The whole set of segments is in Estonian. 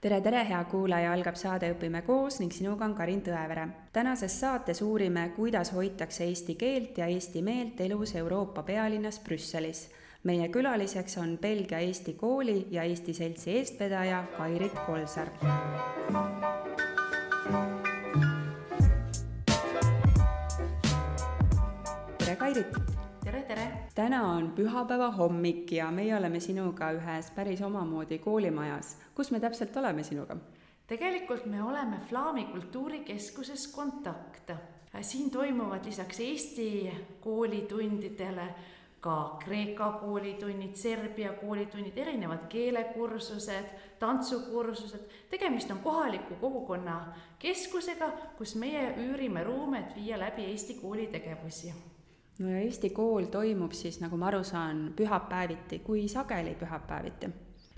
tere, tere, hea kuulaja, algab saade Õpime koos ning sinuga on Karin Tõevere. tänases saates uurime, kuidas hoitakse eesti keelt ja eesti meelt elus Euroopa pealinnas Brüsselis. meie külaliseks on Belgia Eesti Kooli ja Eesti Seltsi eestvedaja Kairit Kolsar. Täna on pühapäeva hommik ja meie oleme sinuga ühes päris omamoodi koolimajas. kus me täpselt oleme sinuga? tegelikult me oleme Flaami kultuurikeskuses Kontakt. siin toimuvad lisaks Eesti koolitundidele ka Kreeka koolitunnid, Serbia koolitunnid, erinevad keelekursused, tantsukursused. tegemist on kohaliku kogukonna keskusega, kus meie üürime ruume, et viia läbi Eesti kooli tegevusi no ja Eesti kool toimub siis, nagu ma aru saan, pühapäeviti, kui sageli pühapäeviti?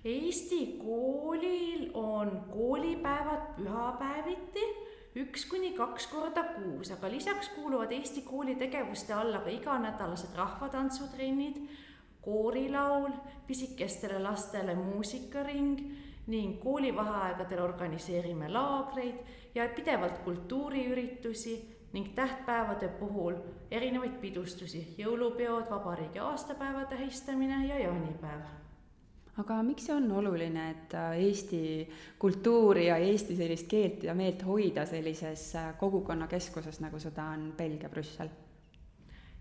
Eesti koolil on koolipäevad pühapäeviti üks kuni kaks korda kuus, aga lisaks kuuluvad Eesti kooli tegevuste alla ka iganädalased rahvatantsutrennid, koorilaul, pisikestele lastele muusikaring ning koolivaheaegadel organiseerime laagreid ja pidevalt kultuuriüritusi ning tähtpäevade puhul erinevaid pidustusi, jõulupeod, vabariigi aastapäeva tähistamine ja jaanipäev. aga miks see on oluline, et äh, Eesti kultuuri ja Eesti sellist keelt ja meelt hoida sellises äh, kogukonnakeskuses, nagu seda on Belgia Brüssel?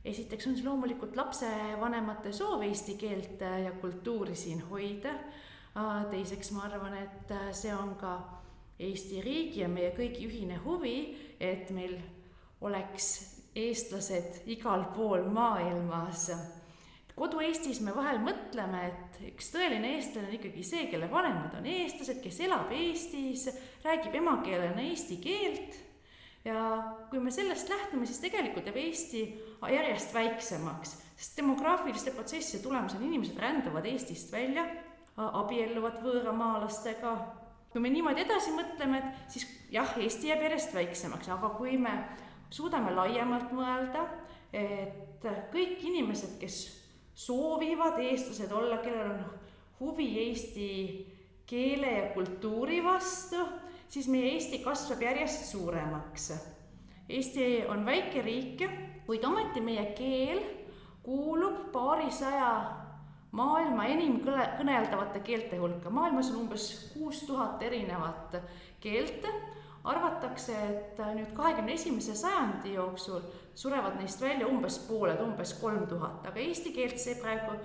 esiteks on see loomulikult lapsevanemate soov eesti keelt äh, ja kultuuri siin hoida. teiseks ma arvan, et see on ka Eesti riigi ja meie kõigi ühine huvi, et meil oleks eestlased igal pool maailmas. kodu-Eestis me vahel mõtleme, et üks tõeline eestlane on ikkagi see, kelle vanemad on eestlased, kes elab Eestis, räägib emakeelena eesti keelt ja kui me sellest lähtume, siis tegelikult jääb Eesti järjest väiksemaks, sest demograafiliste protsesside tulemusel inimesed rändavad Eestist välja, abielluvad võõramaalastega. kui me niimoodi edasi mõtleme, et siis jah, Eesti jääb järjest väiksemaks, aga kui me suudame laiemalt mõelda, et kõik inimesed, kes soovivad eestlased olla, kellel on huvi eesti keele ja kultuuri vastu, siis meie Eesti kasvab järjest suuremaks. Eesti on väike riik, kuid ometi meie keel kuulub paarisaja maailma enim kõne, kõneldavate keelte hulka. maailmas on umbes kuus tuhat erinevat keelt arvatakse, et äh, nüüd kahekümne esimese sajandi jooksul surevad neist välja umbes pooled, umbes kolm tuhat, aga eesti keelt see praegu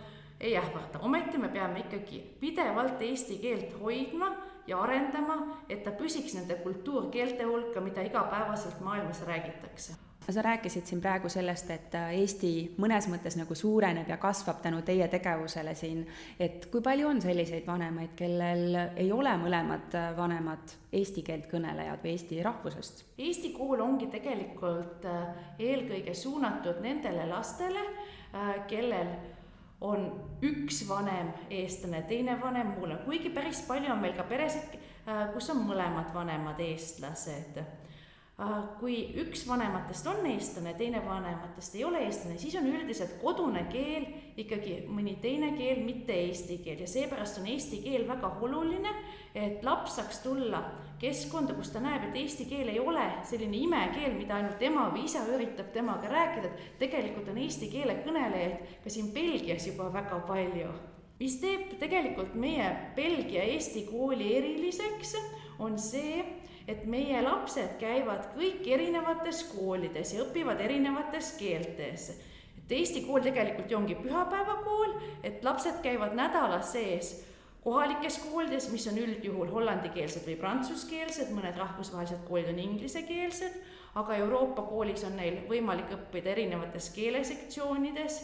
ei ähvarda, ometi me peame ikkagi pidevalt eesti keelt hoidma ja arendama, et ta püsiks nende kultuurkeelte hulka, mida igapäevaselt maailmas räägitakse sa rääkisid siin praegu sellest, et äh, Eesti mõnes mõttes nagu suureneb ja kasvab tänu teie tegevusele siin, et kui palju on selliseid vanemaid, kellel ei ole mõlemad äh, vanemad eesti keelt kõnelejad või eesti rahvusest? Eesti kool ongi tegelikult äh, eelkõige suunatud nendele lastele, kellel on üks vanem eestlane, teine vanem mulle, kuigi päris palju on meil ka peresid, kus on mõlemad vanemad eestlased. Äh, kui üks vanematest on eestlane, teine vanematest ei ole eestlane, siis on üldiselt kodune keel ikkagi mõni teine keel, mitte eesti keel. Ja seepärast on eesti keel väga oluline, et laps saaks tulla keskkonda, kus ta näeb, et eesti keel ei ole selline imekeel, mida ainult ema või isa üritab temaga rääkida, et tegelikult on eesti keele kõnelejaid ka siin Belgias juba väga palju. mis teeb tegelikult meie Belgia-Eesti kooli eriliseks, on see, et meie lapsed käivad kõik erinevates koolides ja õpivad erinevates keeltes. et Eesti kool tegelikult ju ongi pühapäevakool, et lapsed käivad nädala sees kohalikes koolides, mis on üldjuhul hollandikeelsed või prantsuskeelsed, mõned rahvusvahelised koolid on inglisekeelsed, aga Euroopa koolis on neil võimalik õppida erinevates keelesektsioonides,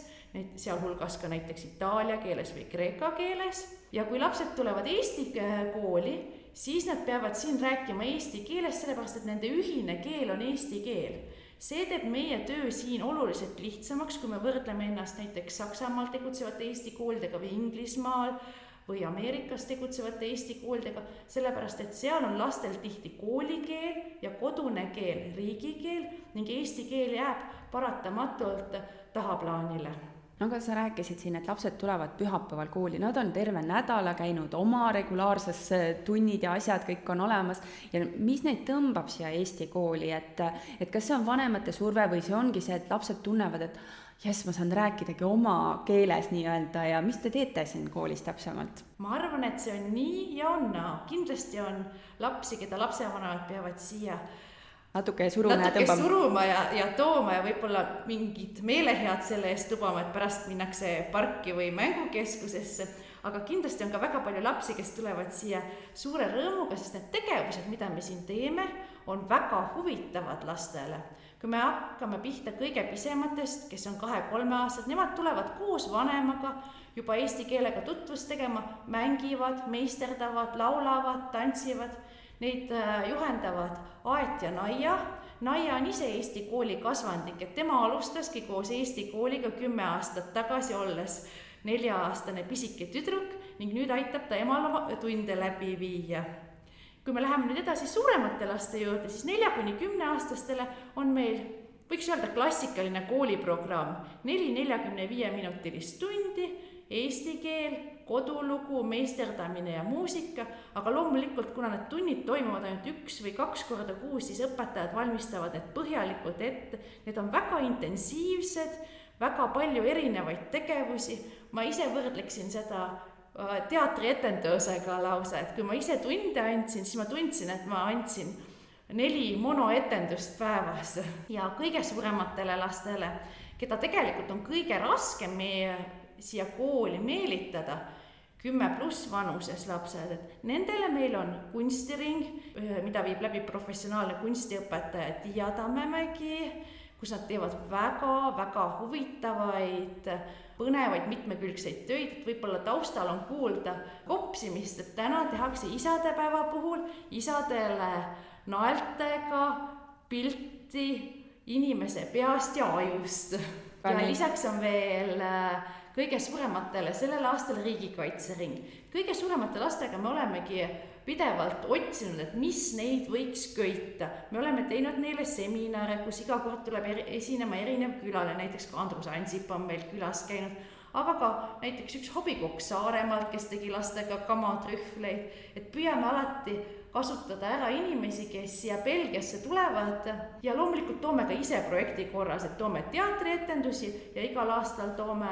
sealhulgas ka näiteks itaalia keeles või kreeka keeles ja kui lapsed tulevad Eesti kooli, siis nad peavad siin rääkima eesti keeles, sellepärast et nende ühine keel on eesti keel. see teeb meie töö siin oluliselt lihtsamaks, kui me võrdleme ennast näiteks Saksamaal tegutsevate Eesti koolidega või Inglismaal või Ameerikas tegutsevate Eesti koolidega, sellepärast et seal on lastel tihti koolikeel ja kodune keel riigikeel ning eesti keel jääb paratamatult tahaplaanile. No aga sa rääkisid siin, et lapsed tulevad pühapäeval kooli, nad on terve nädala käinud oma regulaarses tunnid ja asjad kõik on olemas. Ja mis neid tõmbab siia Eesti kooli, et et kas see on vanemate surve või see ongi see, et lapsed tunnevad, et jess, ma saan rääkidagi oma keeles nii-öelda ja mis te teete siin koolis täpsemalt? ma arvan, et see on nii ja on naa. kindlasti on lapsi, keda lapsevanemad peavad siia natuke suruma natuke ja tõmbama. suruma ja, ja tooma ja võib-olla mingit meelehead selle eest lubama, et pärast minnakse parki või mängukeskusesse. aga kindlasti on ka väga palju lapsi, kes tulevad siia suure rõõmuga, sest need tegevused, mida me siin teeme, on väga huvitavad lastele kui me hakkame pihta kõige pisematest, kes on kahe-kolmeaastased, nemad tulevad koos vanemaga juba eesti keelega tutvust tegema, mängivad, meisterdavad, laulavad, tantsivad. Neid äh, juhendavad Aet ja Naia. Naia on ise Eesti kooli kasvandik, et tema alustaski koos Eesti kooliga kümme aastat tagasi, olles nelja-aastane pisike tüdruk ning nüüd aitab ta emal oma tunde läbi viia kui me läheme nüüd edasi suuremate laste juurde, siis nelja kuni kümneaastastele on meil, võiks öelda, klassikaline kooliprogramm, neli neljakümne viie minutilist tundi, eesti keel, kodulugu, meisterdamine ja muusika, aga loomulikult, kuna need tunnid toimuvad ainult üks või kaks korda kuus, siis õpetajad valmistavad need põhjalikult ette, need on väga intensiivsed, väga palju erinevaid tegevusi, ma ise võrdleksin seda teatrietendusega lausa, et kui ma ise tunde andsin, siis ma tundsin, et ma andsin neli monoetendust päevas. Ja kõige suurematele lastele, keda tegelikult on kõige raskem meie siia kooli meelitada, kümme pluss vanuses lapsed, et nendele meil on kunstiring, mida viib läbi professionaalne kunstiõpetaja Tiia Tammemägi, kus nad teevad väga-väga huvitavaid põnevaid mitmekülgseid töid, et võib-olla taustal on kuulda kopsimist, et täna tehakse isadepäeva puhul isadele naeltega pilti inimese peast ja ajust. ja lisaks on veel äh, kõige suurematele sellel aastal riigikaitsering. kõige suuremate lastega me olemegi pidevalt otsinud, et mis neid võiks köita. me oleme teinud neile seminare, kus iga kord tuleb eri, esinema erinev külaline, näiteks ka Andrus Ansip on meil külas käinud, aga ka näiteks üks hobikokk Saaremaalt, kes tegi lastega kamatrühvleid, et püüame alati kasutada ära inimesi, kes siia Belgiasse tulevad. Ja loomulikult toome ka ise projekti korras, et toome teatrietendusi ja igal aastal toome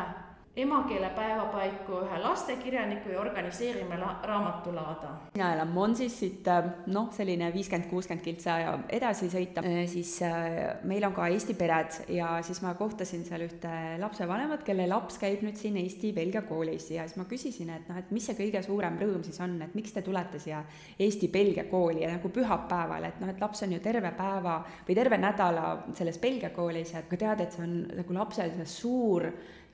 emakeelepäeva paiku ühe lastekirjaniku ja organiseerime la-, raamatulaada. mina elan Monsis, siit äh, noh, selline viiskümmend, kuuskümmend kiltsa edasi sõita, äh, siis äh, meil on ka Eesti pered ja siis ma kohtasin seal ühte lapsevanemat, kelle laps käib nüüd siin Eesti-Belgia koolis ja siis ma küsisin, et noh, et mis see kõige suurem rõõm siis on, et miks te tulete siia Eesti-Belgia kooli ja nagu pühapäeval, et noh, et laps on ju terve päeva või terve nädala selles Belgia koolis ja ka tead, et see on nagu lapsel see suur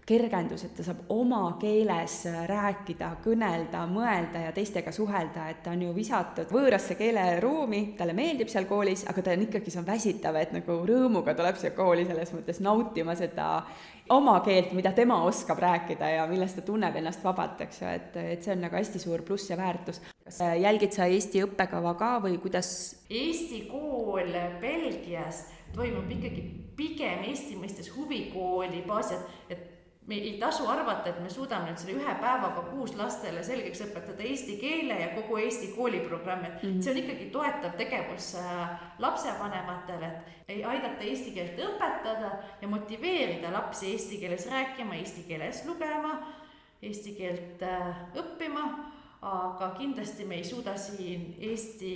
kergendus, et ta saab oma keeles rääkida, kõnelda, mõelda ja teistega suhelda, et ta on ju visatud võõrasse keeleruumi, talle meeldib seal koolis, aga ta on ikkagi, see on väsitav, et nagu rõõmuga tuleb siia kooli selles mõttes nautima seda oma keelt, mida tema oskab rääkida ja millest ta tunneb ennast vabalt, eks ju, et, et see on nagu hästi suur pluss ja väärtus. kas jälgid sa Eesti õppekava ka või kuidas? Eesti kool Belgias toimub ikkagi pigem Eesti mõistes huvikooli baasil, et me ei tasu arvata, et me suudame nüüd selle ühe päevaga kuus lastele selgeks õpetada eesti keele ja kogu Eesti kooliprogrammi, et mm -hmm. see on ikkagi toetav tegevus äh, lapsevanematele, et aidata eesti keelt õpetada ja motiveerida lapsi eesti keeles rääkima, eesti keeles lugema, eesti keelt äh, õppima aga kindlasti me ei suuda siin Eesti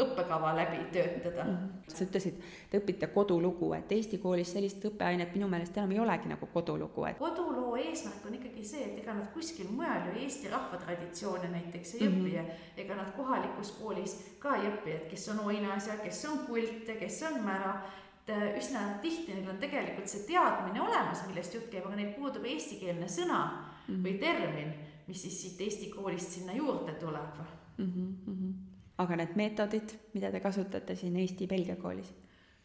õppekava läbi töötada mm. -hmm. sa ütlesid, te õpite kodulugu, et Eesti koolis sellist õppeainet minu meelest enam ei olegi nagu kodulugu, et koduloo eesmärk on ikkagi see, et ega nad kuskil mujal ju Eesti rahvatraditsioone näiteks ei mm -hmm. õpi ja ega nad kohalikus koolis ka ei õpi, et kes on oinasja, kes on kult ja kes on mära, et äh, üsna tihti neil on tegelikult see teadmine olemas, millest jutt käib, aga neil puudub eestikeelne sõna mm -hmm. või termin mis siis siit Eesti koolist sinna juurde tuleb mm. -hmm. aga need meetodid, mida te kasutate siin Eesti-Belgia koolis?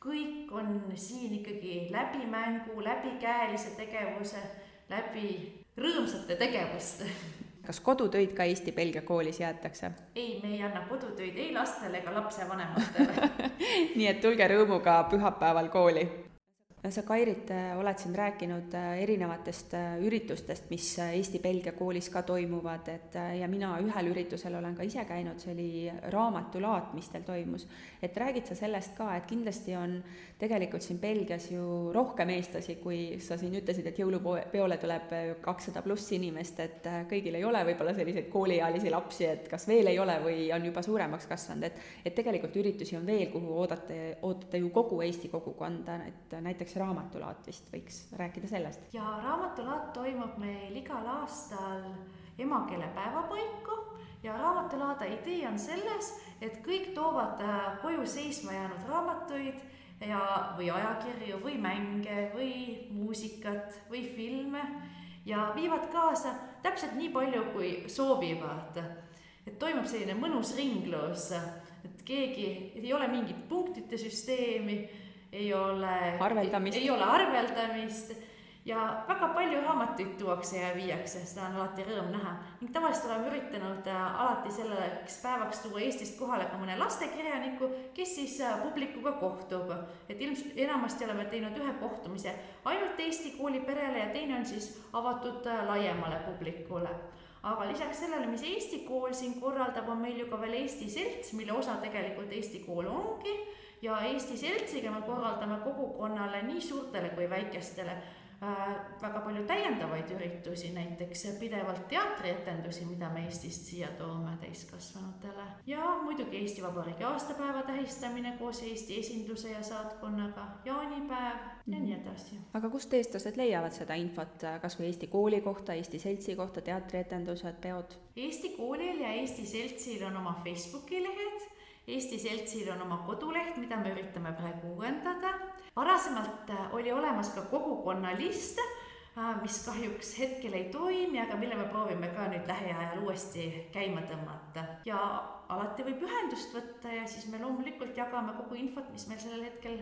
kõik on siin ikkagi läbi mängu, läbi käelise tegevuse, läbi rõõmsate tegevuste kas kodutöid ka Eesti-Belgia koolis jäetakse? ei, me ei anna kodutöid ei lastele ega lapsevanematele nii et tulge rõõmuga pühapäeval kooli no sa, Kairit, oled siin rääkinud erinevatest üritustest, mis Eesti-Belgia koolis ka toimuvad, et ja mina ühel üritusel olen ka ise käinud, see oli raamatulaat, mis teil toimus. et räägid sa sellest ka, et kindlasti on tegelikult siin Belgias ju rohkem eestlasi, kui sa siin ütlesid, et jõulupeole tuleb kakssada pluss inimest, et kõigil ei ole võib-olla selliseid kooliealisi lapsi, et kas veel ei ole või on juba suuremaks kasvanud, et et tegelikult üritusi on veel, kuhu oodate, ootate ju kogu Eesti kogukonda, et näiteks raamatulaat vist võiks rääkida sellest. ja raamatulaat toimub meil igal aastal emakeelepäeva paiku ja raamatulaada idee on selles, et kõik toovad äh, koju seisma jäänud raamatuid ja, või ajakirju või mänge või muusikat või filme ja viivad kaasa täpselt nii palju, kui soovivad. et toimub selline mõnus ringlus, et keegi, ei ole mingit punktide süsteemi, ei ole arveldamist, ei ole arveldamist ja väga palju raamatuid tuuakse ja viiakse, seda on alati rõõm näha. ning tavaliselt oleme üritanud äh, alati selleks päevaks tuua Eestist kohale ka mõne lastekirjaniku, kes siis äh, publikuga kohtub. et ilmselt enamasti oleme teinud ühe kohtumise ainult Eesti kooliperele ja teine on siis avatud äh, laiemale publikule aga lisaks sellele, mis Eesti kool siin korraldab, on meil ju ka veel Eesti Selts, mille osa tegelikult Eesti kool ongi ja Eesti Seltsiga me korraldame kogukonnale nii suurtele kui väikestele Äh, väga palju täiendavaid üritusi, näiteks pidevalt teatrietendusi, mida me Eestist siia toome täiskasvanutele. ja muidugi Eesti Vabariigi aastapäeva tähistamine koos Eesti esinduse ja saatkonnaga, jaanipäev ja nii mhm. edasi. aga kust eestlased leiavad seda infot, kas või Eesti kooli kohta, Eesti seltsi kohta, teatrietendused, peod? Eesti koolil ja Eesti seltsil on oma Facebooki lehed Eesti Seltsil on oma koduleht, mida me üritame praegu uuendada. varasemalt äh, oli olemas ka kogukonna list, äh, mis kahjuks hetkel ei toimi, aga mille me proovime ka nüüd lähiajal uuesti käima tõmmata. ja alati võib ühendust võtta ja siis me loomulikult jagame kogu infot, mis meil sellel hetkel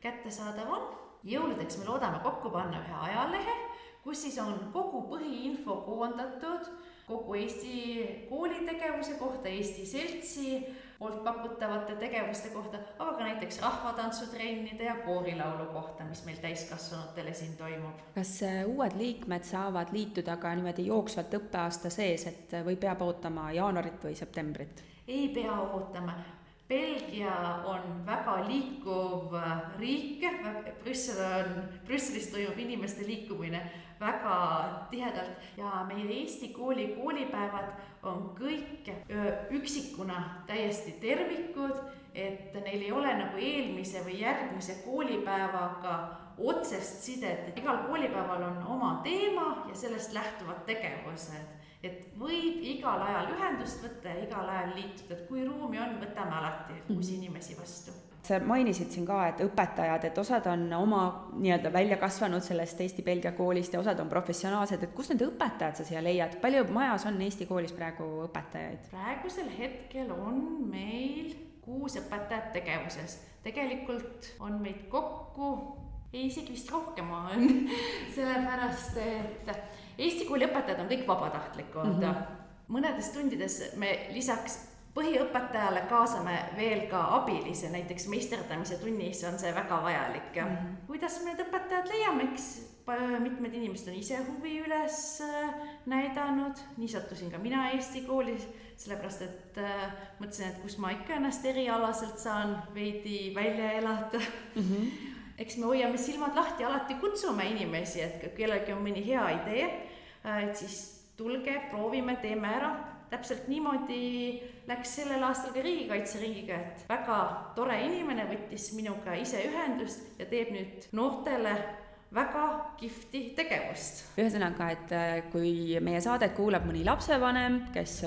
kättesaadav on. jõuludeks me loodame kokku panna ühe ajalehe, kus siis on kogu põhiinfo koondatud kogu Eesti koolitegevuse kohta, Eesti Seltsi poolt pakutavate tegevuste kohta, aga ka näiteks rahvatantsutrennide ja koorilaulu kohta, mis meil täiskasvanutele siin toimub. kas äh, uued liikmed saavad liituda ka niimoodi jooksvalt õppeaasta sees, et või peab ootama jaanuarit või septembrit? ei pea ootama, Belgia on väga liikuv riik, Brüssel on, Brüsselis toimub inimeste liikumine väga tihedalt ja meie Eesti kooli koolipäevad on kõik üksikuna täiesti tervikud, et neil ei ole nagu eelmise või järgmise koolipäevaga otsest sidet, et igal koolipäeval on oma teema ja sellest lähtuvad tegevused et võib igal ajal ühendust võtta ja igal ajal liituda, et kui ruumi on, võtame alati mhm. uusi inimesi vastu. Sa mainisid siin ka, et õpetajad, et osad on oma nii-öelda välja kasvanud sellest Eesti-Belgia koolist ja osad on professionaalsed, et kust need õpetajad sa siia leiad, palju majas on Eesti koolis praegu õpetajaid? praegusel hetkel on meil kuus õpetajat tegevuses, tegelikult on meid kokku, ei isegi vist rohkem on. Sellepärast et Eesti kooli õpetajad on kõik vabatahtlikud mm. -hmm. mõnedes tundides me lisaks põhiõpetajale kaasame veel ka abilise, näiteks meisterdamise tunnis on see väga vajalik ja mm -hmm. kuidas me need õpetajad leiame, eks mitmed inimesed on ise huvi üles äh, näidanud, nii sattusin ka mina Eesti koolis, sellepärast et äh, mõtlesin, et kus ma ikka ennast erialaselt saan veidi välja elada mm. -hmm. eks me hoiame silmad lahti, alati kutsume inimesi, et kui kellelgi on mõni hea idee Äh, et siis tulge, proovime, teeme ära. täpselt niimoodi läks sellel aastal ka riigikaitseringiga, et väga tore inimene võttis minuga ise ühendust ja teeb nüüd noortele väga kihvti tegevust. ühesõnaga, et äh, kui meie saadet kuulab mõni lapsevanem, kes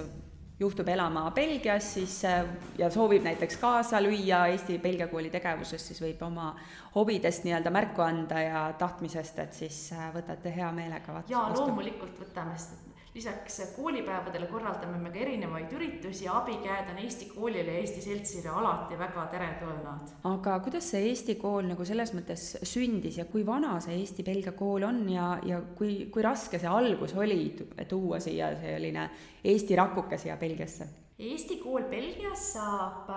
juhtub elama Belgias, siis äh, ja soovib näiteks kaasa lüüa Eesti-Belgia kooli tegevuses, siis võib oma hobidest nii-öelda märku anda ja tahtmisest, et siis äh, võtate hea meelega vastu. jaa, loomulikult võtame, sest lisaks koolipäevadele korraldame me ka erinevaid üritusi ja abikäed on Eesti koolile ja Eesti seltsile alati väga teretulnud. aga kuidas see Eesti kool nagu selles mõttes sündis ja kui vana see Eesti-Belgia kool on ja, ja kui, kui raske see algus oli tuua siia selline Eesti rakuke siia Belgiasse? Eesti kool Belgias saab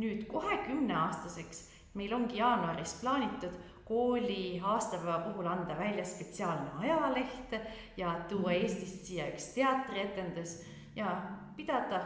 nüüd kohe kümneaastaseks, meil ongi jaanuaris plaanitud kooli aastapäeva puhul anda välja spetsiaalne ajaleht ja tuua Eestist siia üks teatrietendus ja pidada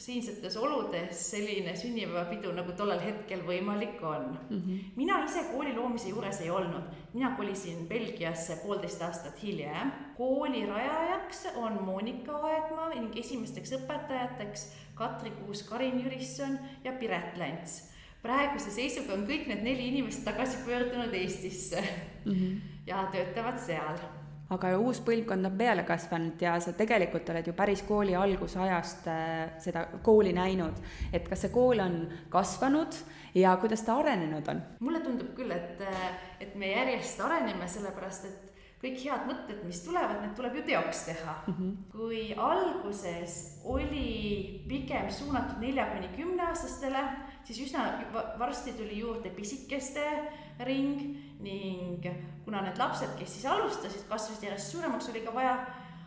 siinsetes oludes selline sünnipäevapidu, nagu tollel hetkel võimalik on mm. -hmm. mina ise kooli loomise juures ei olnud, mina kolisin Belgiasse poolteist aastat hiljem. kooli rajajaks on Monika Aedmaa ning esimesteks õpetajateks Katri Kuus, Karin Jürisson ja Piret Länts. Praeguse seisuga on kõik need neli inimest tagasi pöördunud Eestisse mm -hmm. ja töötavad seal aga uus põlvkond on peale kasvanud ja sa tegelikult oled ju päris kooli algusajast äh, seda kooli näinud. et kas see kool on kasvanud ja kuidas ta arenenud on? mulle tundub küll, et, äh, et me järjest areneme, sellepärast et kõik head mõtted, mis tulevad, need tuleb ju teoks teha mm. -hmm. kui alguses oli pigem suunatud nelja kuni kümneaastastele, siis üsna varsti tuli juurde pisikeste ring ning kuna need lapsed, kes siis alustasid, kasvasid järjest suuremaks, oli ka vaja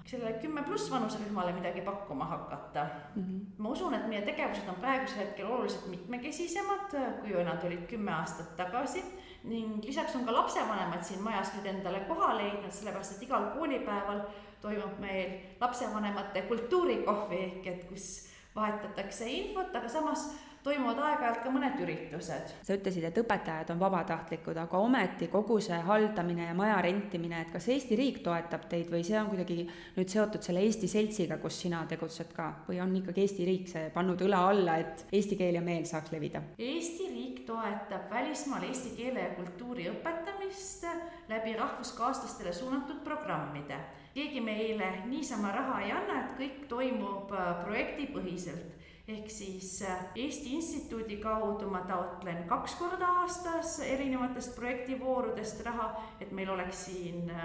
sellele kümme pluss vanuserühmale midagi pakkuma hakata mm. -hmm. ma usun, et meie tegevused on praegusel hetkel oluliselt mitmekesisemad, kui nad olid kümme aastat tagasi ning lisaks on ka lapsevanemad siin majas nüüd endale koha leidnud, sellepärast et igal koolipäeval toimub meil lapsevanemate kultuurikohvi ehk et kus vahetatakse infot, aga samas toimuvad aeg-ajalt ka mõned üritused. sa ütlesid, et õpetajad on vabatahtlikud, aga ometi kogu see haldamine ja maja rentimine, et kas Eesti riik toetab teid või see on kuidagi nüüd seotud selle Eesti Seltsiga, kus sina tegutsed ka, või on ikkagi Eesti riik see pannud õla alla, et eesti keel ja meel saaks levida? Eesti riik toetab välismaal eesti keele ja kultuuri õpetamist läbi rahvuskaaslastele suunatud programmide. keegi meile niisama raha ei anna, et kõik toimub äh, projektipõhiselt ehk siis äh, Eesti Instituudi kaudu ma taotlen kaks korda aastas erinevatest projektivoorudest raha, et meil oleks siin äh,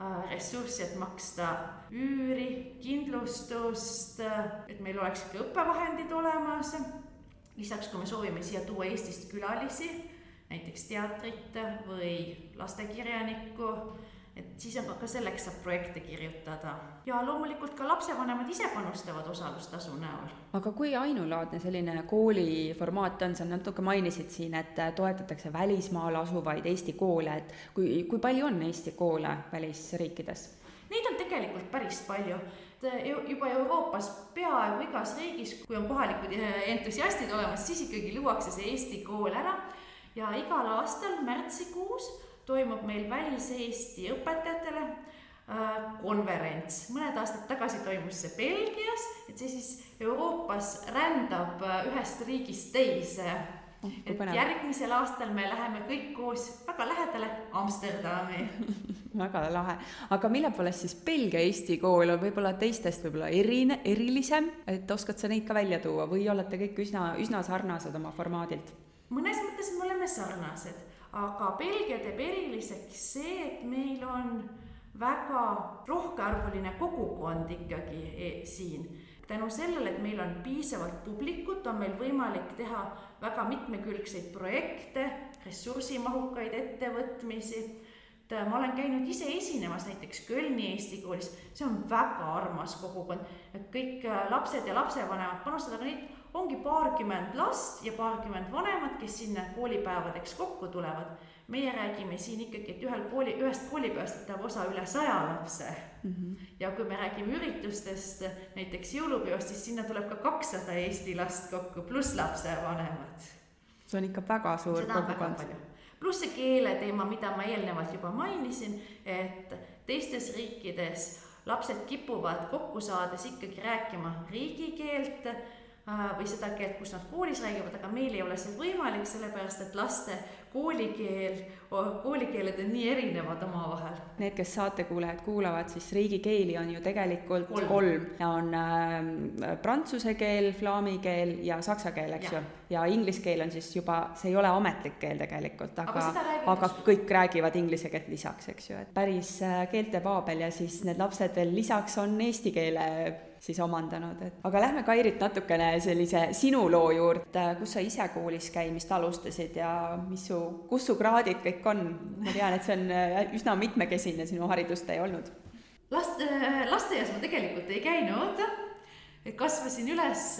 äh, ressurssi, et maksta üüri, kindlustust, et meil oleks ikka õppevahendid olemas. lisaks, kui me soovime siia tuua Eestist külalisi, näiteks teatrit või lastekirjanikku et siis on ka selleks saab projekte kirjutada ja loomulikult ka lapsevanemad ise panustavad osalustasu näol. aga kui ainulaadne selline kooli formaat on, sa natuke mainisid siin, et toetatakse välismaal asuvaid Eesti koole, et kui, kui palju on Eesti koole välisriikides? Neid on tegelikult päris palju juba Euroopas peaaegu igas riigis, kui on kohalikud entusiastid olemas, siis ikkagi luuakse see Eesti kool ära ja igal aastal märtsikuus toimub meil Välis-Eesti õpetajatele äh, konverents. mõned aastad tagasi toimus see Belgias, et see siis Euroopas rändab äh, ühest riigist teise. Oh, et järgmisel aastal me läheme kõik koos väga lähedale Amsterdami väga lahe, aga mille poolest siis Belgia-Eesti kool on võib-olla teistest võib-olla erine, erilisem, et oskad sa neid ka välja tuua või olete kõik üsna, üsna sarnased oma formaadilt? mõnes mõttes me oleme sarnased aga Belgia teeb eriliseks see, et meil on väga rohkearvuline kogukond ikkagi e siin. tänu sellele, et meil on piisavalt publikut, on meil võimalik teha väga mitmekülgseid projekte, ressursimahukaid ettevõtmisi. Et ma olen käinud ise esinemas näiteks Kölni Eesti koolis, see on väga armas kogukond, et kõik lapsed ja lapsevanemad panustavad, aga neid ongi paarkümmend last ja paarkümmend vanemat, kes sinna koolipäevadeks kokku tulevad. meie räägime siin ikkagi, et ühel kooli, ühest koolipäevast võtab osa üle saja lapse mm. -hmm. ja kui me räägime üritustest, näiteks jõulupeost, siis sinna tuleb ka kakssada Eesti last kokku, pluss lapsevanemad. see on ikka väga suur kogukond. pluss see keele teema, mida ma eelnevalt juba mainisin, et teistes riikides lapsed kipuvad kokku saades ikkagi rääkima riigikeelt või seda keelt, kus nad koolis räägivad, aga meil ei ole see võimalik, sellepärast et laste koolikeel, koolikeeled on nii erinevad omavahel. Need, kes saatekuulajad kuulavad, siis riigikeeli on ju tegelikult kolm, kolm. on äh, prantsuse keel, flaami keel ja saksa keel, eks ja. ju. ja inglise keel on siis juba, see ei ole ametlik keel tegelikult, aga, aga, aga kõik räägivad inglise keelt lisaks, eks ju, et päris äh, keeltepaabel ja siis need lapsed veel lisaks on eesti keele siis omandanud, et aga lähme, Kairit, natukene sellise sinu loo juurde, kus sa ise koolis käimist alustasid ja mis su, kus su kraadid kõik on? ma tean, et see on äh, üsna mitmekesine sinu haridustee olnud. last, äh, lasteaias ma tegelikult ei käinud, kasvasin üles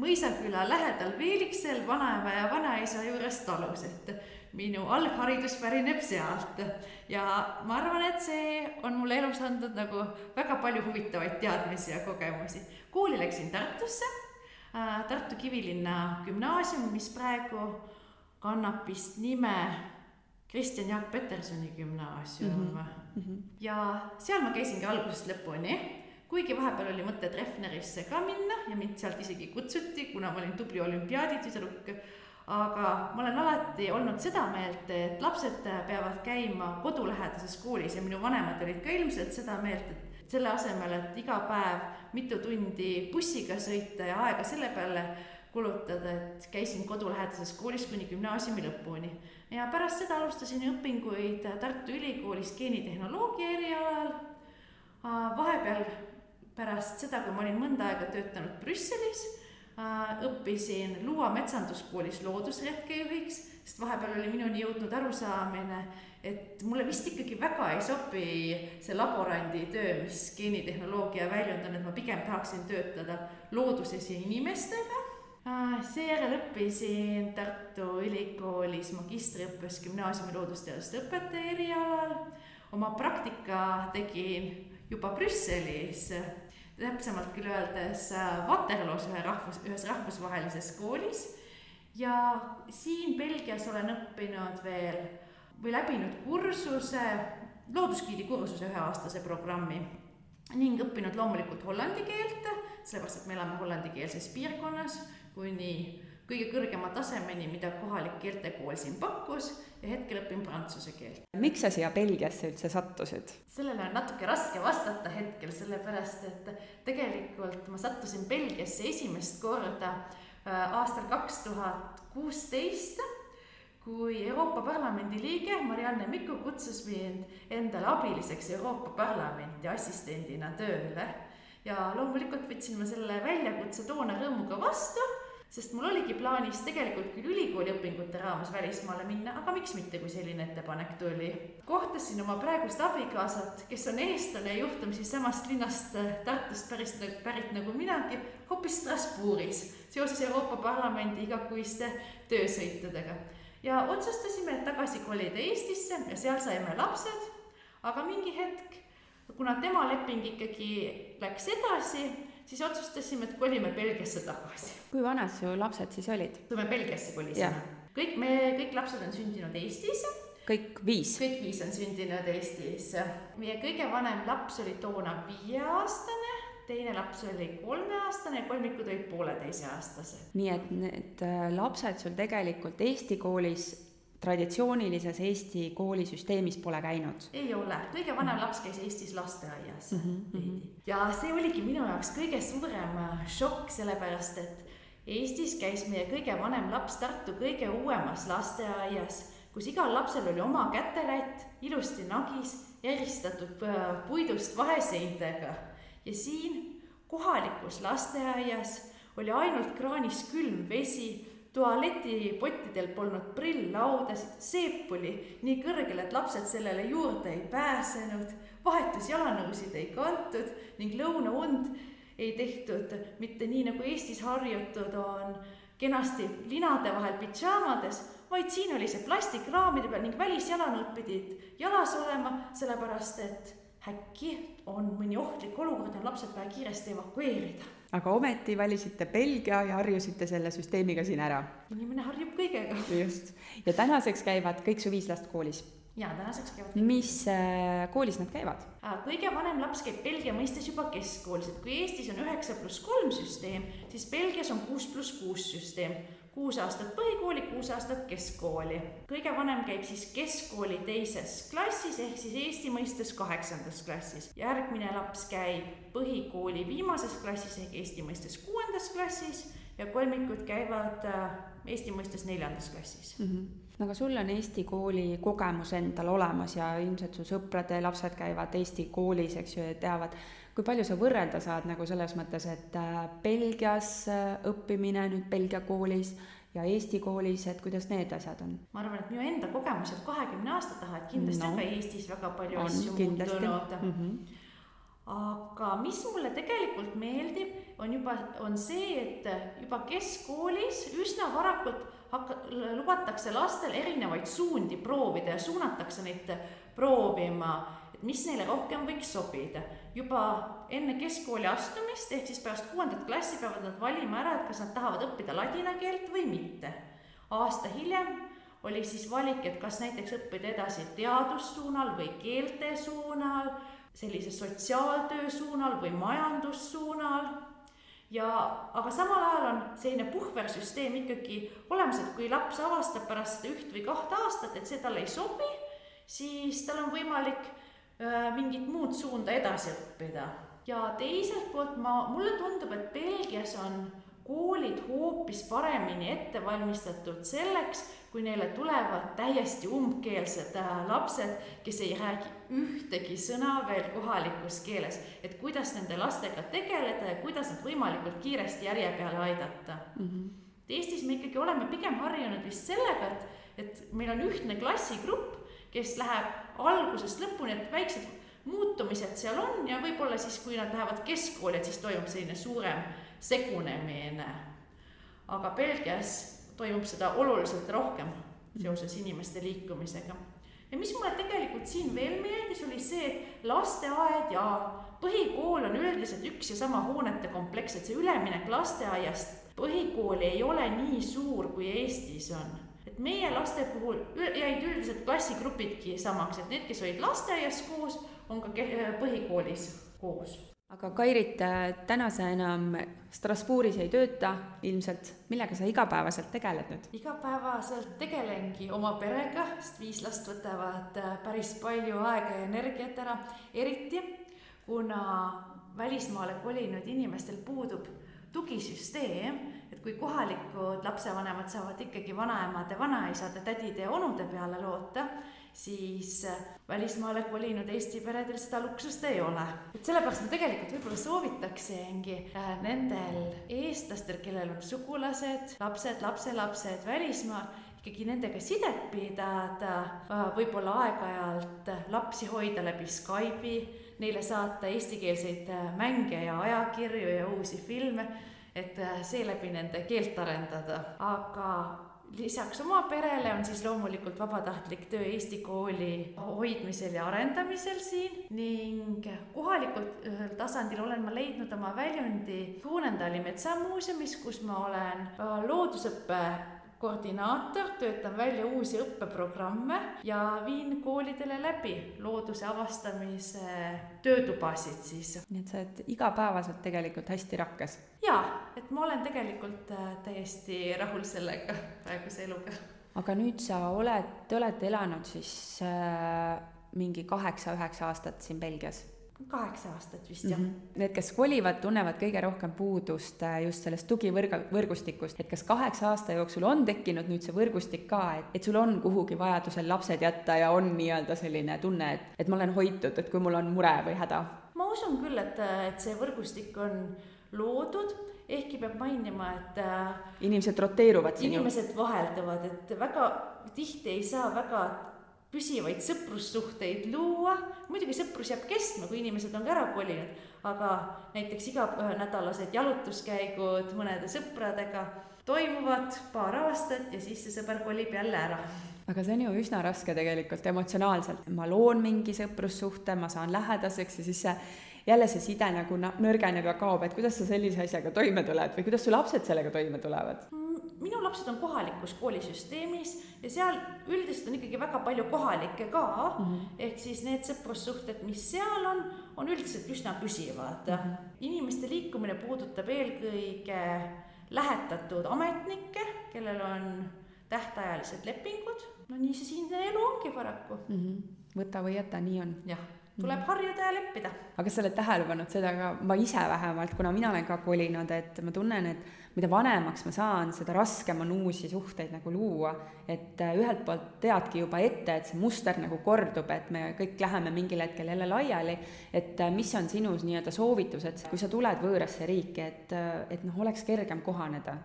Mõisaküla lähedal Veeliksel vanaema ja vanaisa juures talus, et minu algharidus pärineb sealt. ja ma arvan, et see on mulle elus andnud nagu väga palju huvitavaid teadmisi ja kogemusi. kooli läksin Tartusse, äh, Tartu Kivilinna gümnaasium, mis praegu kannab vist nime Kristjan Jaak Petersoni gümnaasium mm. -hmm. ja seal ma käisingi algusest lõpuni kuigi vahepeal oli mõte Treffnerisse ka minna ja mind sealt isegi kutsuti, kuna ma olin tubli olümpiaaditüdruk, aga ma olen alati olnud seda meelt, et lapsed peavad käima kodulähedases koolis ja minu vanemad olid ka ilmselt seda meelt, et selle asemel, et iga päev mitu tundi bussiga sõita ja aega selle peale kulutada, et käisin kodulähedases koolis kuni gümnaasiumi lõpuni. ja pärast seda alustasin õpinguid Tartu Ülikoolis geenitehnoloogia erialal. vahepeal pärast seda, kui ma olin mõnda aega töötanud Brüsselis, õppisin Luua metsanduskoolis loodusretkejuhiks, sest vahepeal oli minuni jõudnud arusaamine, et mulle vist ikkagi väga ei sobi see laborandi töö, mis geenitehnoloogia väljund on, et ma pigem tahaksin töötada looduses ja inimestega. Äh, seejärel õppisin Tartu Ülikoolis magistriõppes gümnaasiumi loodusteaduste õpetaja erialal. oma praktika tegin juba Brüsselis täpsemalt küll öeldes äh, Waterloos ühe rahvus, ühes rahvusvahelises koolis. ja siin Belgias olen õppinud veel või läbinud kursuse, loodusgiidi kursuse üheaastase programmi ning õppinud loomulikult hollandi keelt, sellepärast et me elame hollandikeelses piirkonnas kuni kõige kõrgema tasemeni, mida kohalik keeltekool siin pakkus ja hetkel õpin prantsuse keelt. miks sa siia Belgiasse üldse sattusid? sellele on natuke raske vastata hetkel, sellepärast et tegelikult ma sattusin Belgiasse esimest korda äh, aastal kaks tuhat kuusteist kui Euroopa Parlamendi liige Marianne Miku kutsus mind endale abiliseks Euroopa Parlamenti assistendina tööle. ja loomulikult võtsin ma selle väljakutse toona rõõmuga vastu sest mul oligi plaanis tegelikult küll ülikooli õpingute raames välismaale minna, aga miks mitte, kui selline ettepanek tuli. kohtasin oma praegust abikaasat, kes on eestlane ja juhtumisi samast linnast äh, Tartust päris, pärit nagu minagi, hoopis Strasbourgis seoses Euroopa Parlamendi igakuiste töösõitudega. ja otsustasime tagasi kolida Eestisse ja seal saime lapsed, aga mingi hetk, kuna tema leping ikkagi läks edasi siis otsustasime, et kolime Belgiasse tagasi. kui vanad su lapsed siis olid? kui me Belgiasse kolisime. kõik me, kõik lapsed on sündinud Eestis. kõik viis? kõik viis on sündinud Eestis. meie kõige vanem laps oli toona viieaastane, teine laps oli kolmeaastane ja kolmikud olid pooleteiseaastased. nii et need äh, lapsed sul tegelikult Eesti koolis traditsioonilises Eesti koolisüsteemis pole käinud? ei ole, kõige vanem laps käis Eestis lasteaias mm. -hmm. ja see oligi minu jaoks kõige suurem äh, šokk, sellepärast et Eestis käis meie kõige vanem laps Tartu kõige uuemas lasteaias, kus igal lapsel oli oma käterätt, ilusti nagis, eristatud äh, puidust vaheseintega ja siin kohalikus lasteaias oli ainult kraanis külm vesi tualetipottidel polnud prilllaudasid, seep oli nii kõrgel, et lapsed sellele juurde ei pääsenud, vahetusjalanõusid ei kantud ning lõunaund ei tehtud mitte nii, nagu Eestis harjutud on, kenasti linade vahel pidžaamades, vaid siin oli see plastikraamide peal ning välisjalanõud pidid jalas olema, sellepärast et äkki on mõni ohtlik olukord ja lapsed vaja kiiresti evakueerida aga ometi valisite Belgia ja harjusite selle süsteemiga siin ära. inimene harjub kõigega. just, ja tänaseks käivad kõik su viis last koolis? jaa, tänaseks käivad. mis äh, koolis nad käivad? kõige vanem laps käib Belgia mõistes juba keskkoolis, et kui Eestis on üheksa pluss kolm süsteem, siis Belgias on kuus pluss kuus süsteem kuus aastat põhikooli, kuus aastat keskkooli. kõige vanem käib siis keskkooli teises klassis ehk siis Eesti mõistes kaheksandas klassis. järgmine laps käib põhikooli viimases klassis ehk Eesti mõistes kuuendas klassis ja kolmikud käivad äh, Eesti mõistes neljandas klassis mm. -hmm no aga sul on Eesti kooli kogemus endal olemas ja ilmselt su sõprade lapsed käivad Eesti koolis, eks ju, ja teavad, kui palju sa võrrelda saad nagu selles mõttes, et äh, Belgias äh, õppimine nüüd Belgia koolis ja Eesti koolis, et kuidas need asjad on? ma arvan, et minu enda kogemused kahekümne aasta taha, et kindlasti no, on ka Eestis väga palju on, asju muutunud mm. -hmm. aga mis mulle tegelikult meeldib, on juba, on see, et juba keskkoolis üsna varakult hakka-, lubatakse lastel erinevaid suundi proovida ja suunatakse neid proovima, mis neile rohkem võiks sobida. juba enne keskkooli astumist, ehk siis pärast kuuendat klassi peavad nad valima ära, et kas nad tahavad õppida ladina keelt või mitte. aasta hiljem oli siis valik, et kas näiteks õppida edasi teadussuunal või keelte suunal, sellise sotsiaaltöö suunal või majandussuunal ja aga samal ajal on selline puhversüsteem ikkagi olemas, et kui laps avastab pärast üht või kahte aastat, et see talle ei sobi, siis tal on võimalik mingit muud suunda edasi õppida. ja teiselt poolt ma, mulle tundub, et Belgias on koolid hoopis paremini ette valmistatud selleks, kui neile tulevad täiesti umbkeelsed äh, lapsed, kes ei räägi ühtegi sõna veel kohalikus keeles, et kuidas nende lastega tegeleda ja kuidas nad võimalikult kiiresti järje peale aidata mm. -hmm. Eestis me ikkagi oleme pigem harjunud vist sellega, et, et meil on ühtne klassigrupp, kes läheb algusest lõpuni, et väiksed muutumised seal on ja võib-olla siis, kui nad lähevad keskkooli, et siis toimub selline suurem segunemine. aga Belgias toimub seda oluliselt rohkem seoses inimeste liikumisega. ja mis mulle tegelikult siin veel meeldis, oli see, et lasteaed ja põhikool on üldiselt üks ja sama hoonete kompleks, et see üleminek lasteaiast põhikooli ei ole nii suur, kui Eestis on meie laste puhul jäid üldiselt klassigrupidki samaks, et need, kes olid lasteaias koos, on ka põhikoolis koos. Aga Kairit, täna sa enam Strasbourgis ei tööta ilmselt, millega sa igapäevaselt tegeled nüüd? igapäevaselt tegelengi oma perega, sest viis last võtavad äh, päris palju aega ja energiat ära, eriti kuna välismaale kolinud inimestel puudub tugisüsteem, et kui kohalikud lapsevanemad saavad ikkagi vanaemade, vanaisade, tädide ja onude peale loota, siis äh, välismaale kolinud Eesti peredel seda luksust ei ole. et sellepärast ma tegelikult võib-olla soovitaksingi äh, nendel eestlastel, kellel on sugulased, lapsed, lapselapsed välismaal, ikkagi nendega sidet pidada, äh, võib-olla aeg-ajalt lapsi hoida läbi Skype'i, neile saata eestikeelseid mänge ja ajakirju ja uusi filme, et seeläbi nende keelt arendada, aga lisaks oma perele on siis loomulikult vabatahtlik töö Eesti kooli hoidmisel ja arendamisel siin ning kohalikul tasandil olen ma leidnud oma väljundi Tuunendali metsamuuseumis, kus ma olen äh, loodusõppe koordinaator, töötan välja uusi õppeprogramme ja viin koolidele läbi looduse avastamise töötubasid siis. nii et sa oled igapäevaselt tegelikult hästi rakkes? jaa, et ma olen tegelikult äh, täiesti rahul sellega, praeguse eluga. aga nüüd sa oled, te olete elanud siis äh, mingi kaheksa-üheksa aastat siin Belgias kaheksa aastat vist jah mm. -hmm. Need, kes kolivad, tunnevad kõige rohkem puudust äh, just sellest tugivõrga, võrgustikust, et kas kaheksa aasta jooksul on tekkinud nüüd see võrgustik ka, et, et sul on kuhugi vajadusel lapsed jätta ja on nii-öelda selline tunne, et, et ma olen hoitud, et kui mul on mure või häda? ma usun küll, et, et see võrgustik on loodud, ehkki peab mainima, et äh, inimesed roteeruvad inimesed vahelduvad, et väga tihti ei saa väga püsivaid sõprussuhteid luua, muidugi sõprus jääb kestma, kui inimesed on ka ära kolinud, aga näiteks iganädalased jalutuskäigud mõnede sõpradega toimuvad paar aastat ja siis see sõber kolib jälle ära. Aga see on ju üsna raske tegelikult emotsionaalselt, ma loon mingi sõprussuhte, ma saan lähedaseks ja siis see jälle see side nagu nõrgeneb ja kaob, et kuidas sa sellise asjaga toime tuled või kuidas su lapsed sellega toime tulevad? Minu lapsed on kohalikus koolisüsteemis ja seal üldiselt on ikkagi väga palju kohalikke ka mm, -hmm. ehk siis need sõprussuhted, mis seal on, on üldiselt üsna püsivad mm. -hmm. inimeste liikumine puudutab eelkõige lähetatud ametnikke, kellel on tähtajalised lepingud, no nii see siinne elu ongi paraku mm. -hmm. võta või jäta, nii on. jah tuleb harjuda ja leppida. aga sa oled tähele pannud seda ka, ma ise vähemalt, kuna mina olen ka kolinud, et ma tunnen, et mida vanemaks ma saan, seda raskem on uusi suhteid nagu luua. et äh, ühelt poolt teadki juba ette, et see muster nagu kordub, et me kõik läheme mingil hetkel jälle laiali, et äh, mis on sinu nii-öelda soovitused, kui sa tuled võõrasse riiki, et, äh, et noh, oleks kergem kohaneda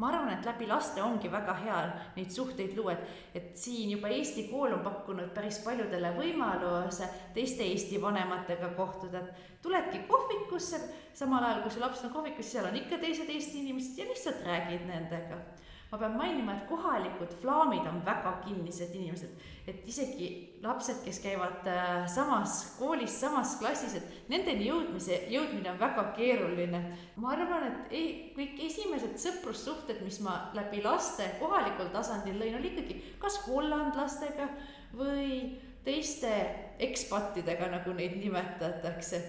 ma arvan, et läbi laste ongi väga hea neid suhteid luua, et, et siin juba Eesti kool on pakkunud päris paljudele võimaluse teiste Eesti vanematega kohtuda, et tuledki kohvikusse, samal ajal kui su laps on kohvikus, seal on ikka teised Eesti inimesed ja lihtsalt räägid nendega ma pean mainima, et kohalikud flaamid on väga kinnised inimesed, et isegi lapsed, kes käivad äh, samas koolis, samas klassis, et nendeni jõudmise, jõudmine on väga keeruline. ma arvan, et ei, kõik esimesed sõprussuhted, mis ma läbi laste kohalikul tasandil lõin, oli ikkagi kas hollandlastega või teiste ekspatidega, nagu neid nimetatakse.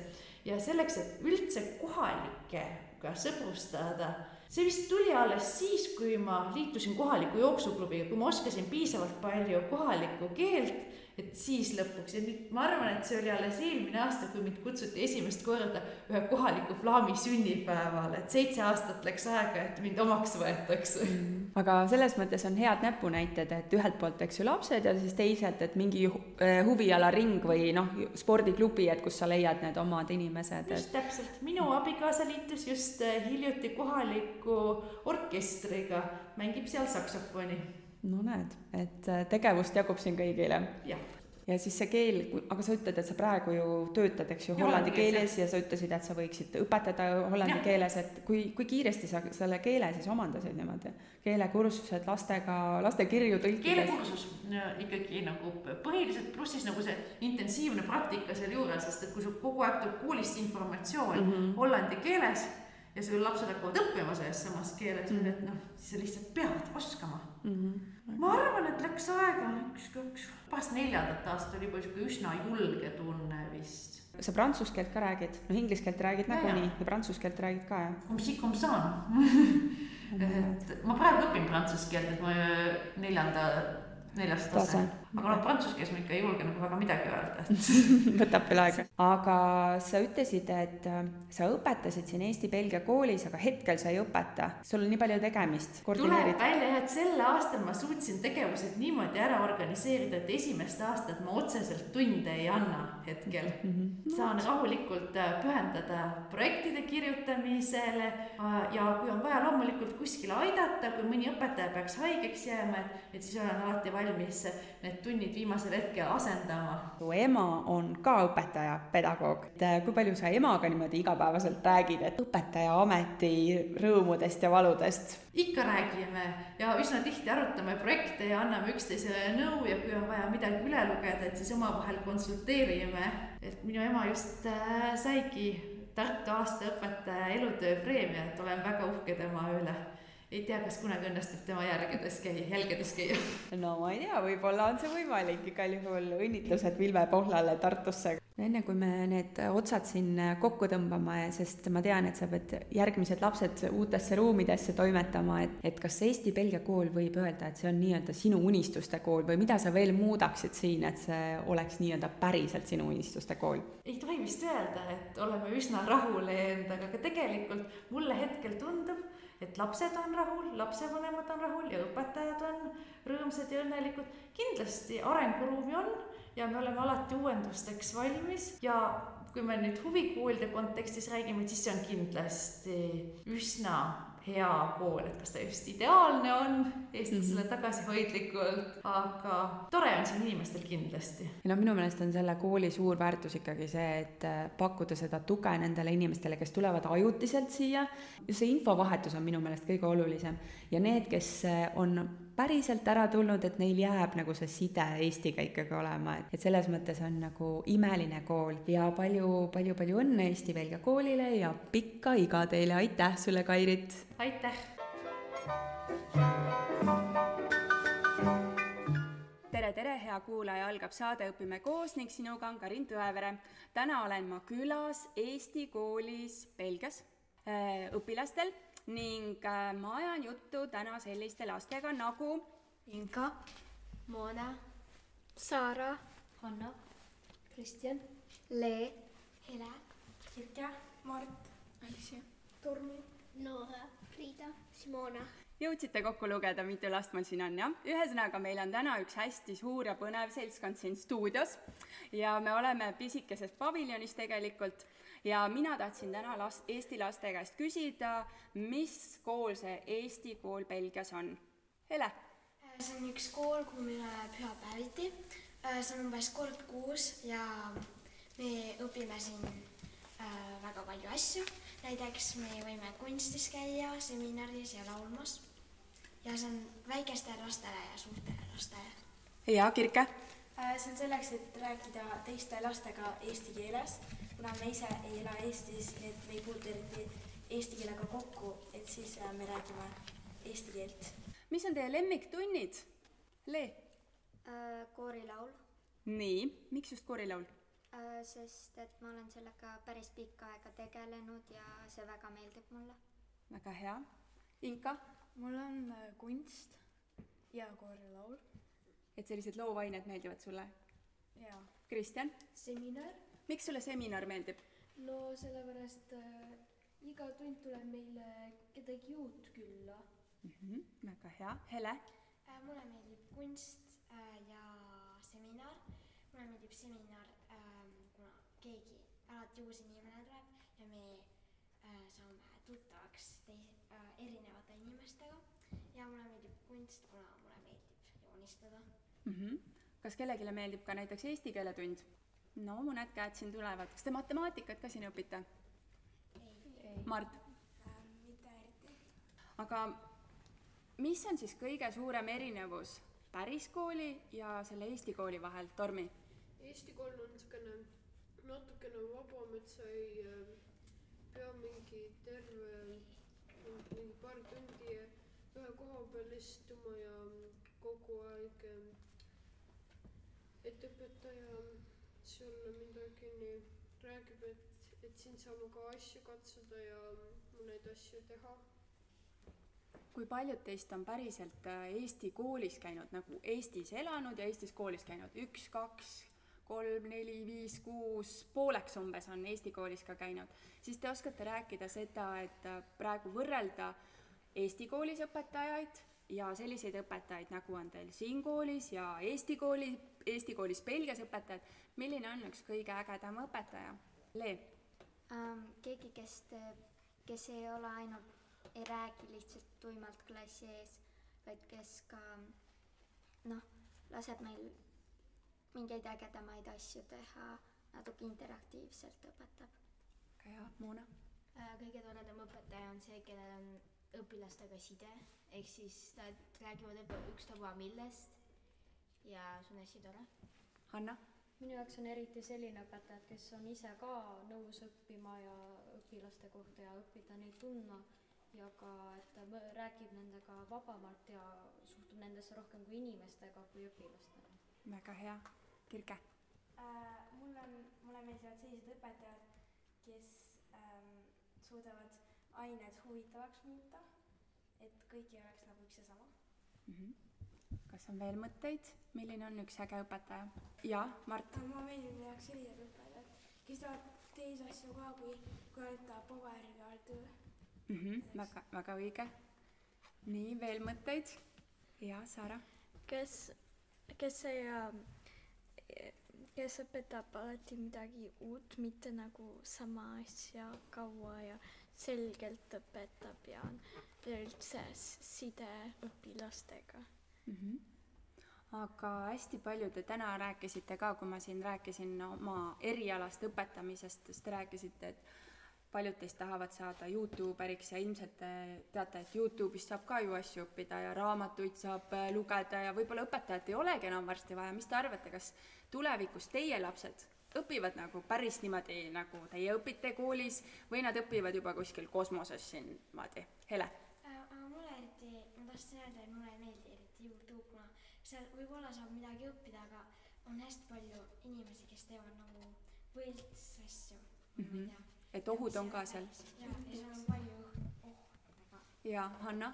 ja selleks, et üldse kohalikega sõbrustada see vist tuli alles siis, kui ma liitusin kohaliku jooksuklubiga, kui ma oskasin piisavalt palju kohalikku keelt, et siis lõpuks. Ja nüüd ma arvan, et see oli alles eelmine aasta, kui mind kutsuti esimest korda ühe kohaliku flaami sünnipäevale, et seitse aastat läks aega, et mind omaks võetakse mm. Aga selles mõttes on head näpunäited, et ühelt poolt, eks ju, lapsed ja siis teisalt, et mingi eh, huvialaring või noh, spordiklubi, et kus sa leiad need omad inimesed. just et... täpselt, minu abikaasa liitus just eh, hiljuti kohaliku orkestriga, mängib seal saksofoni. No näed, et eh, tegevust jagub siin kõigile. jah ja siis see keel, aga sa ütled, et sa praegu ju töötad, eks ju, hollandi keeles ja sa ütlesid, et sa võiksid õpetada hollandi ja. keeles, et kui, kui kiiresti sa selle keele siis omandasid niimoodi? keelekursused lastega, laste kirju tõlkides? keelekursus ikkagi nagu põhiliselt, pluss siis nagu see intensiivne praktika sealjuures, sest et kui sul kogu aeg tuleb koolist informatsioon mm -hmm. hollandi keeles ja sul lapsed hakkavad õppima selles samas keeles mm, -hmm. et noh, siis sa lihtsalt pead oskama mm. -hmm. Ma arvan, et läks aega üks, kaks, pärast neljandat aastat oli juba sihuke üsna julge tunne vist. sa prantsuse keelt ka räägid, noh inglise keelt räägid nagunii ja, ja prantsuse keelt räägid ka jah? Et ma praegu õpin prantsuse keelt, et ma neljanda neljas tase, tase aga noh, prantsuse keeles ma ikka ei julge nagu väga midagi öelda võtab veel aega. aga sa ütlesid, et äh, sa õpetasid siin Eesti-Belgia koolis, aga hetkel sa ei õpeta, sul on nii palju tegemist. tuleb välja et sel aastal ma suutsin tegevused niimoodi ära organiseerida, et esimest aastat ma otseselt tunde ei anna hetkel mm. -hmm. saan rahulikult äh, pühendada projektide kirjutamisele äh, ja kui on vaja loomulikult kuskile aidata, kui mõni õpetaja peaks haigeks jääma, et, et siis olen alati valmis need tunnid viimasel hetkel asendama. su ema on ka õpetaja, pedagoog, et äh, kui palju sa emaga niimoodi igapäevaselt räägid, et õpetaja ameti rõõmudest ja valudest? ikka räägime ja üsna tihti arutame projekte ja anname üksteisele nõu ja kui on vaja midagi üle lugeda, et siis omavahel konsulteerime. et minu ema just äh, saigi Tartu aastaõpetaja elutööpreemia, et olen väga uhke tema üle ei tea, kas kunagi õnnestub tema järgedes käia, jälgedes käia. no ma ei tea, võib-olla on see võimalik, igal juhul õnnitlused Vilve Pohlale Tartusse. enne kui me need otsad siin kokku tõmbame, sest ma tean, et sa pead järgmised lapsed uutesse ruumidesse toimetama, et, et kas Eesti-Belgia kool võib öelda, et see on nii-öelda sinu unistuste kool või mida sa veel muudaksid siin, et see oleks nii-öelda päriselt sinu unistuste kool? ei tohi vist öelda, et oleme üsna rahul endaga, aga tegelikult mulle hetkel tundub, et lapsed on rahul, lapsevanemad on rahul ja õpetajad on rõõmsad ja õnnelikud. kindlasti arenguruumi on ja me oleme alati uuendusteks valmis ja kui me nüüd huvikoolide kontekstis räägime, siis see on kindlasti üsna hea kool, et kas ta just ideaalne on eestlasele mm -hmm. tagasihoidlikult, aga tore on siin inimestel kindlasti. noh, minu meelest on selle kooli suur väärtus ikkagi see, et äh, pakkuda seda tuge nendele inimestele, kes tulevad ajutiselt siia. see infovahetus on minu meelest kõige olulisem ja need, kes äh, on päriselt ära tulnud, et neil jääb nagu see side Eestiga ikkagi olema, et, et selles mõttes on nagu imeline kool ja palju, palju, palju õnne Eesti-Belgia koolile ja pikka iga teile, aitäh sulle, Kairit! aitäh! tere, tere, hea kuulaja, algab saade Õpime koos ning sinuga on Karin Tõevere. täna olen ma külas Eesti koolis Belgias äh, õpilastel ning äh, ma ajan juttu täna selliste lastega nagu Inka, Moona, Saara, Hanna, Kristjan, Lee, Hele, Sirke, Mart, Alicia, Tormi, Noora, Friida, Simona. jõudsite kokku lugeda, mitu last mul siin on, jah? ühesõnaga, meil on täna üks hästi suur ja põnev seltskond siin stuudios ja me oleme pisikeses paviljonis tegelikult ja mina tahtsin täna last, Eesti laste käest küsida, mis kool see Eesti kool Belgias on? Hele? see on üks kool, kuhu me pühapäeviti. see on umbes kord kuus ja me õpime siin äh, väga palju asju. näiteks me võime kunstis käia, seminaris ja laulmas. ja see on väikestele lastele ja suurtele lastele. ja Kirke? see on selleks, et rääkida teiste lastega eesti keeles kuna me ise ei ela Eestis, nii et me ei puutu eriti eesti keelega kokku, et siis äh, me räägime eesti keelt. mis on teie lemmiktunnid? Le äh,? koorilaul. nii, miks just koorilaul äh,? sest et ma olen sellega päris pikka aega tegelenud ja see väga meeldib mulle. väga hea. Inka? mul on äh, kunst ja koorilaul. et sellised loovained meeldivad sulle? jaa. Kristjan? seminar miks sulle seminar meeldib? no sellepärast äh, iga tund tuleb meile kedagi uut külla mm. -hmm, väga hea, Hele äh,? mulle meeldib kunst äh, ja seminar. mulle meeldib seminar äh,, kuna keegi, alati uus inimene tuleb ja me äh, saame tuttavaks teis- äh,, erinevate inimestega. ja mulle meeldib kunst, kuna mulle meeldib joonistada mm. -hmm. kas kellelegi meeldib ka näiteks eesti keele tund? No mõned käed siin tulevad, kas te matemaatikat ka siin õpite? ei. Mart äh,? mitte eriti. aga mis on siis kõige suurem erinevus päris kooli ja selle Eesti kooli vahel, Tormi? Eesti kool on niisugune natukene vabam, et sa ei äh, pea mingi terve, mingi paar tundi ühe koha peal istuma ja kogu aeg, et õpetaja sulle midagi nii räägib, et, et siin saame ka asju katsuda ja mõneid asju teha. kui paljud teist on päriselt äh, Eesti koolis käinud, nagu Eestis elanud ja Eestis koolis käinud, üks, kaks, kolm, neli, viis, kuus, pooleks umbes on Eesti koolis ka käinud, siis te oskate rääkida seda, et äh, praegu võrrelda Eesti koolis õpetajaid ja selliseid õpetajaid, nagu on teil siin koolis ja Eesti kooli, Eesti koolis Belgias õpetajad, milline on üks kõige ägedam õpetaja? Le ähm,? keegi, kes teeb, kes ei ole ainult, ei räägi lihtsalt tuimalt klassi ees, vaid kes ka noh, laseb meil mingeid ägedamaid asju teha, natuke interaktiivselt õpetab. väga hea, Moona? Äh, kõige toredam õpetaja on see, kellel on õpilastega side, ehk siis nad räägivad ükstapuha millest ja see on hästi tore. Hanna? minu jaoks on eriti selline õpetaja, kes on ise ka nõus õppima ja õpilaste kohta ja õppida neid tundma ja ka, et ta räägib nendega vabamalt ja suhtub nendesse rohkem kui inimestega kui õpilastega. väga hea. Kirke äh,? mul on, mulle meeldivad sellised õpetajad, kes ähm, suudavad ained huvitavaks muuta, et kõik ei oleks nagu üks ja sama mm. -hmm. Kas on veel mõtteid, milline on üks äge õpetaja? jaa, Mart? mulle meeldib minu jaoks sellised õpetajad, kes teevad teisi asju ka, kui, kui ainult paberi peal töö mm. -hmm. väga, väga õige. nii, veel mõtteid? jaa, Sara? kes, kes ei äh, kes õpetab alati midagi uut, mitte nagu sama asja kaua ja selgelt õpetab ja on üleüldse side õpilastega mm. -hmm. aga hästi palju te täna rääkisite ka, kui ma siin rääkisin oma erialast õpetamisest, siis te rääkisite, et paljud teist tahavad saada Youtuberiks ja ilmselt te teate, et Youtube'ist saab ka ju asju õppida ja raamatuid saab äh, lugeda ja võib-olla õpetajat ei olegi enam varsti vaja, mis te arvate, kas tulevikus teie lapsed õpivad nagu päris niimoodi, nagu teie õpite koolis või nad õpivad juba kuskil kosmoses siin niimoodi? Hele äh,? mulle eriti, ma tahtsin öelda, et mulle ei meeldi eriti Youtube, kuna seal võib-olla saab midagi õppida, aga on hästi palju inimesi, kes teevad nagu võlts asju mm, -hmm. et ohud on ka seal? jah, ja seal on palju ohtu. ja Hanna?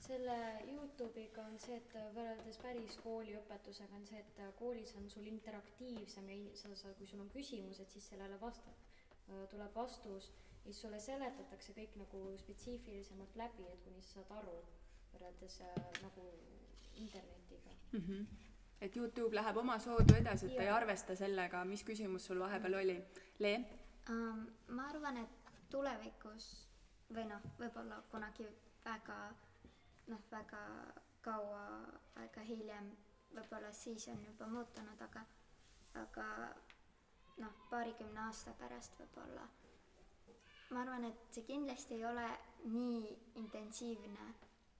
selle Youtube'iga on see, et võrreldes päris kooliõpetusega on see, et koolis on sul interaktiivsem ja sa saad, kui sul on küsimused, siis sellele vastad, tuleb vastus ja siis sulle seletatakse kõik nagu spetsiifilisemalt läbi, et kuni sa saad aru, võrreldes nagu internetiga mm. -hmm. et Youtube läheb oma soodu edasi, et ta ei arvesta sellega, mis küsimus sul vahepeal oli. Lee? um,? ma arvan, et tulevikus või noh, võib-olla kunagi väga noh, väga kaua aega hiljem, võib-olla siis on juba muutunud, aga, aga noh, paarikümne aasta pärast võib-olla. ma arvan, et see kindlasti ei ole nii intensiivne,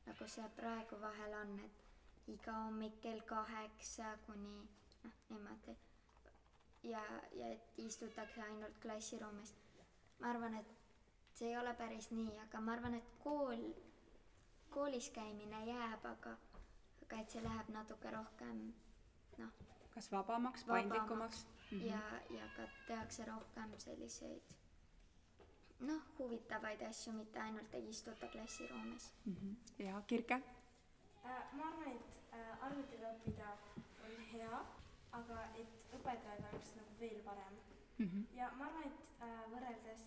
nagu see praegu vahel on, et iga hommik kell kaheksa kuni noh, niimoodi ja, ja et istutakse ainult klassiruumis. ma arvan, et see ei ole päris nii, aga ma arvan, et kool, koolis käimine jääb, aga, aga et see läheb natuke rohkem noh, kas vabamaks, paindlikumaks? mm -hmm. ja, ja ka tehakse rohkem selliseid noh, huvitavaid asju, mitte ainult ei istuta klassiruumis. Mhm. ja Kirke? Äh, ma arvan, et arvutiga õppida on hea, aga et õpetajaga oleks nagu veel parem. Mhm. ja ma arvan, et äh, võrreldes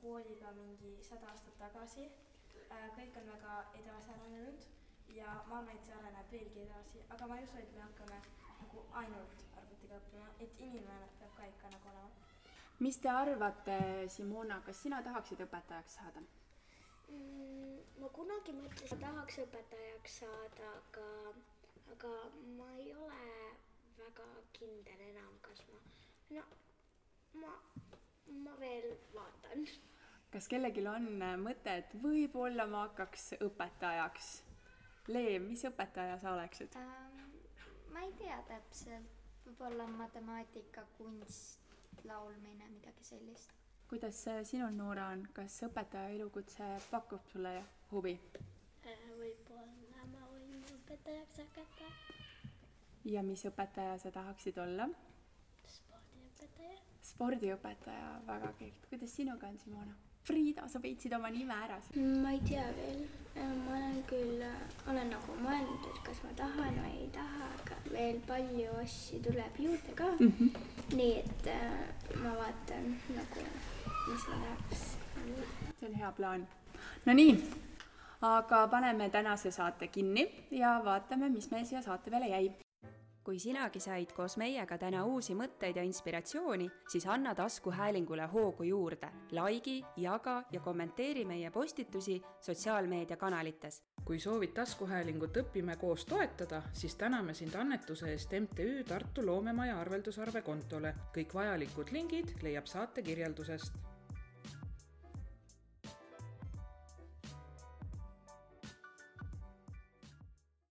kooliga mingi sada aastat tagasi äh, kõik on väga edasi arenenud ja ma arvan, et see areneb veelgi edasi, aga ma ei usu, et me hakkame nagu ainult arvutiga õppima, et inimene peab ka ikka nagu olema. mis te arvate, Simona, kas sina tahaksid õpetajaks saada? mm,. Ma kunagi mõtlesin, tahaks õpetajaks saada, aga, aga ma ei ole väga kindel enam, kas ma, no ma, ma veel vaatan. kas kellelgi on äh, mõte, et võib-olla ma hakkaks õpetajaks? Leem, mis õpetaja sa oleksid? Ähm, ma ei tea täpselt, võib-olla matemaatika, kunst, laulmine, midagi sellist. kuidas äh, sinul, Noora, on, kas õpetaja elukutse pakub sulle huvi võib-olla ma võin õpetajaks hakata, ja mis õpetaja sa tahaksid olla? spordiõpetaja. spordiõpetaja, väga kihvt. kuidas sinuga on, Simona? Friida, sa peitsid oma nime ära. ma ei tea veel, ma olen küll, olen nagu mõelnud, et kas ma tahan või ei taha, aga veel palju asju tuleb juurde ka mm. -hmm. nii et äh, ma vaatan nagu, mis ma tahaks olla. see on hea plaan. Nonii, aga paneme tänase saate kinni ja vaatame, mis meil siia saate peale jäi. kui sinagi said koos meiega täna uusi mõtteid ja inspiratsiooni, siis anna taskuhäälingule hoogu juurde, likei, jaga ja kommenteeri meie postitusi sotsiaalmeediakanalites. kui soovid taskuhäälingut Õpime koos toetada, siis täname sind annetuse eest MTÜ Tartu Loomemaja arveldusarve kontole. kõik vajalikud lingid leiab saate kirjeldusest